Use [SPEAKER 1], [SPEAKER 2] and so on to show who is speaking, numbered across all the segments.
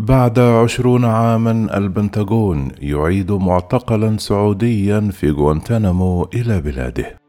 [SPEAKER 1] بعد عشرون عاما البنتاغون يعيد معتقلا سعوديا في غوانتنامو إلى بلاده.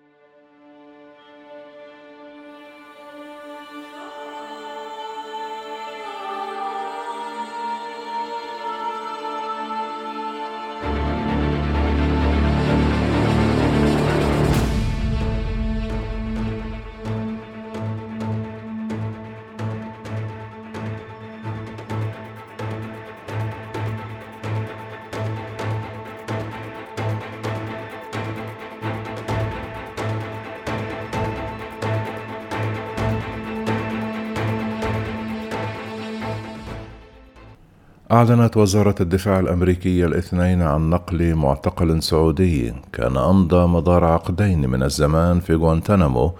[SPEAKER 1] أعلنت وزارة الدفاع الأمريكية الاثنين عن نقل معتقل سعودي كان أمضى مدار عقدين من الزمان في غوانتنامو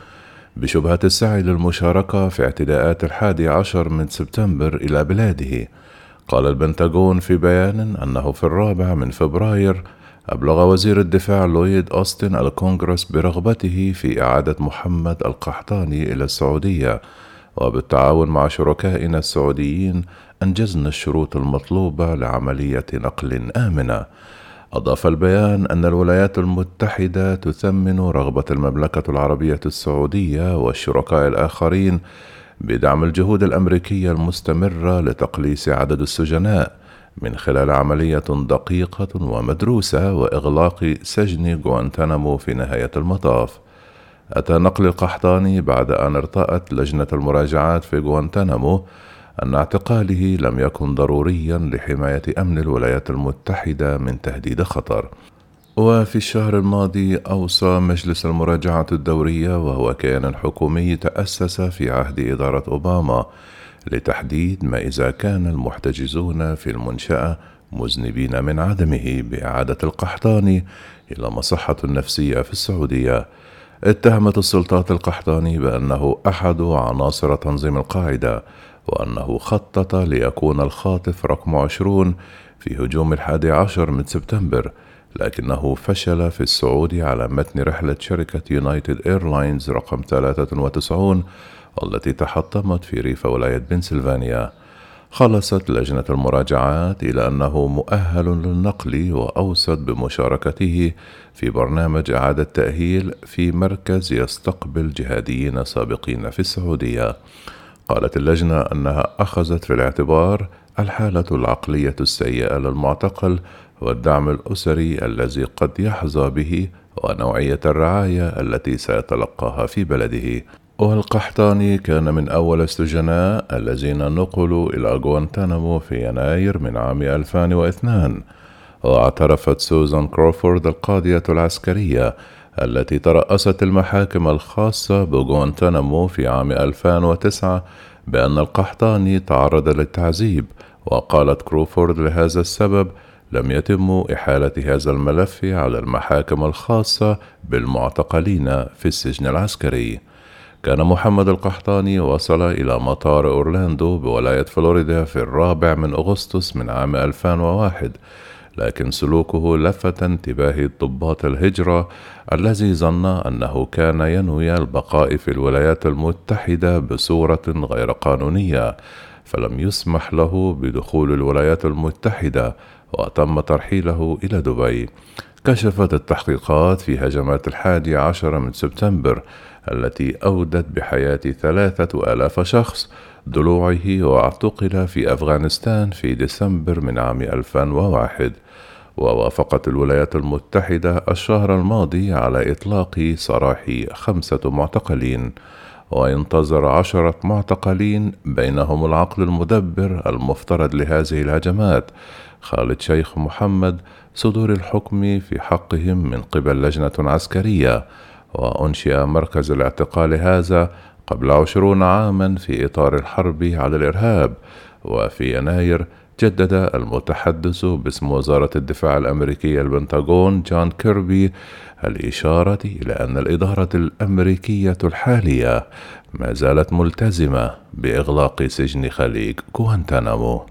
[SPEAKER 1] بشبهة السعي للمشاركة في اعتداءات الحادي عشر من سبتمبر إلى بلاده. قال البنتاغون في بيان أنه في الرابع من فبراير أبلغ وزير الدفاع لويد أوستن الكونغرس برغبته في إعادة محمد القحطاني إلى السعودية وبالتعاون مع شركائنا السعوديين أنجزنا الشروط المطلوبة لعملية نقل آمنة. أضاف البيان أن الولايات المتحدة تثمن رغبة المملكة العربية السعودية والشركاء الآخرين بدعم الجهود الأمريكية المستمرة لتقليص عدد السجناء من خلال عملية دقيقة ومدروسة وإغلاق سجن غوانتنامو في نهاية المطاف. أتى نقل القحطاني بعد أن ارتأت لجنة المراجعات في غوانتنامو أن اعتقاله لم يكن ضروريا لحماية أمن الولايات المتحدة من تهديد خطر. وفي الشهر الماضي أوصى مجلس المراجعة الدورية وهو كيان حكومي تأسس في عهد إدارة أوباما لتحديد ما إذا كان المحتجزون في المنشأة مذنبين من عدمه بإعادة القحطاني إلى مصحة نفسية في السعودية. اتهمت السلطات القحطاني بأنه أحد عناصر تنظيم القاعدة وأنه خطط ليكون الخاطف رقم عشرون في هجوم الحادي عشر من سبتمبر لكنه فشل في الصعود على متن رحلة شركة يونايتد إيرلاينز رقم 93 والتي تحطمت في ريف ولاية بنسلفانيا. خلصت لجنة المراجعات إلى أنه مؤهل للنقل وأوصت بمشاركته في برنامج إعادة تأهيل في مركز يستقبل جهاديين سابقين في السعودية. قالت اللجنة أنها أخذت في الاعتبار الحالة العقلية السيئة للمعتقل والدعم الأسري الذي قد يحظى به ونوعية الرعاية التي سيتلقاها في بلده والقحطاني كان من أول السجناء الذين نقلوا إلى غوانتانامو في يناير من عام 2002 واعترفت سوزان كروفورد القاضية العسكرية التي ترأست المحاكم الخاصة بغوانتانامو في عام 2009 بأن القحطاني تعرض للتعذيب وقالت كروفورد لهذا السبب لم يتم إحالة هذا الملف على المحاكم الخاصة بالمعتقلين في السجن العسكري. كان محمد القحطاني وصل إلى مطار أورلاندو بولاية فلوريدا في الرابع من أغسطس من عام 2001 لكن سلوكه لفت انتباه ضباط الهجرة الذي ظن أنه كان ينوي البقاء في الولايات المتحدة بصورة غير قانونية فلم يسمح له بدخول الولايات المتحدة وتم ترحيله إلى دبي. كشفت التحقيقات في هجمات الحادي عشر من سبتمبر التي أودت بحياة ثلاثة آلاف شخص ضلوعه واعتقل في أفغانستان في ديسمبر من عام 2001 ووافقت الولايات المتحدة الشهر الماضي على إطلاق سراح خمسة معتقلين وينتظر عشرة معتقلين بينهم العقل المدبر المفترض لهذه الهجمات خالد شيخ محمد صدور الحكم في حقهم من قبل لجنة عسكرية. وأنشئ مركز الاعتقال هذا قبل عشرون عاما في إطار الحرب على الإرهاب. وفي يناير جدد المتحدث باسم وزارة الدفاع الأمريكية البنتاغون جون كيربي الإشارة إلى أن الإدارة الأمريكية الحالية ما زالت ملتزمة بإغلاق سجن خليج غوانتنامو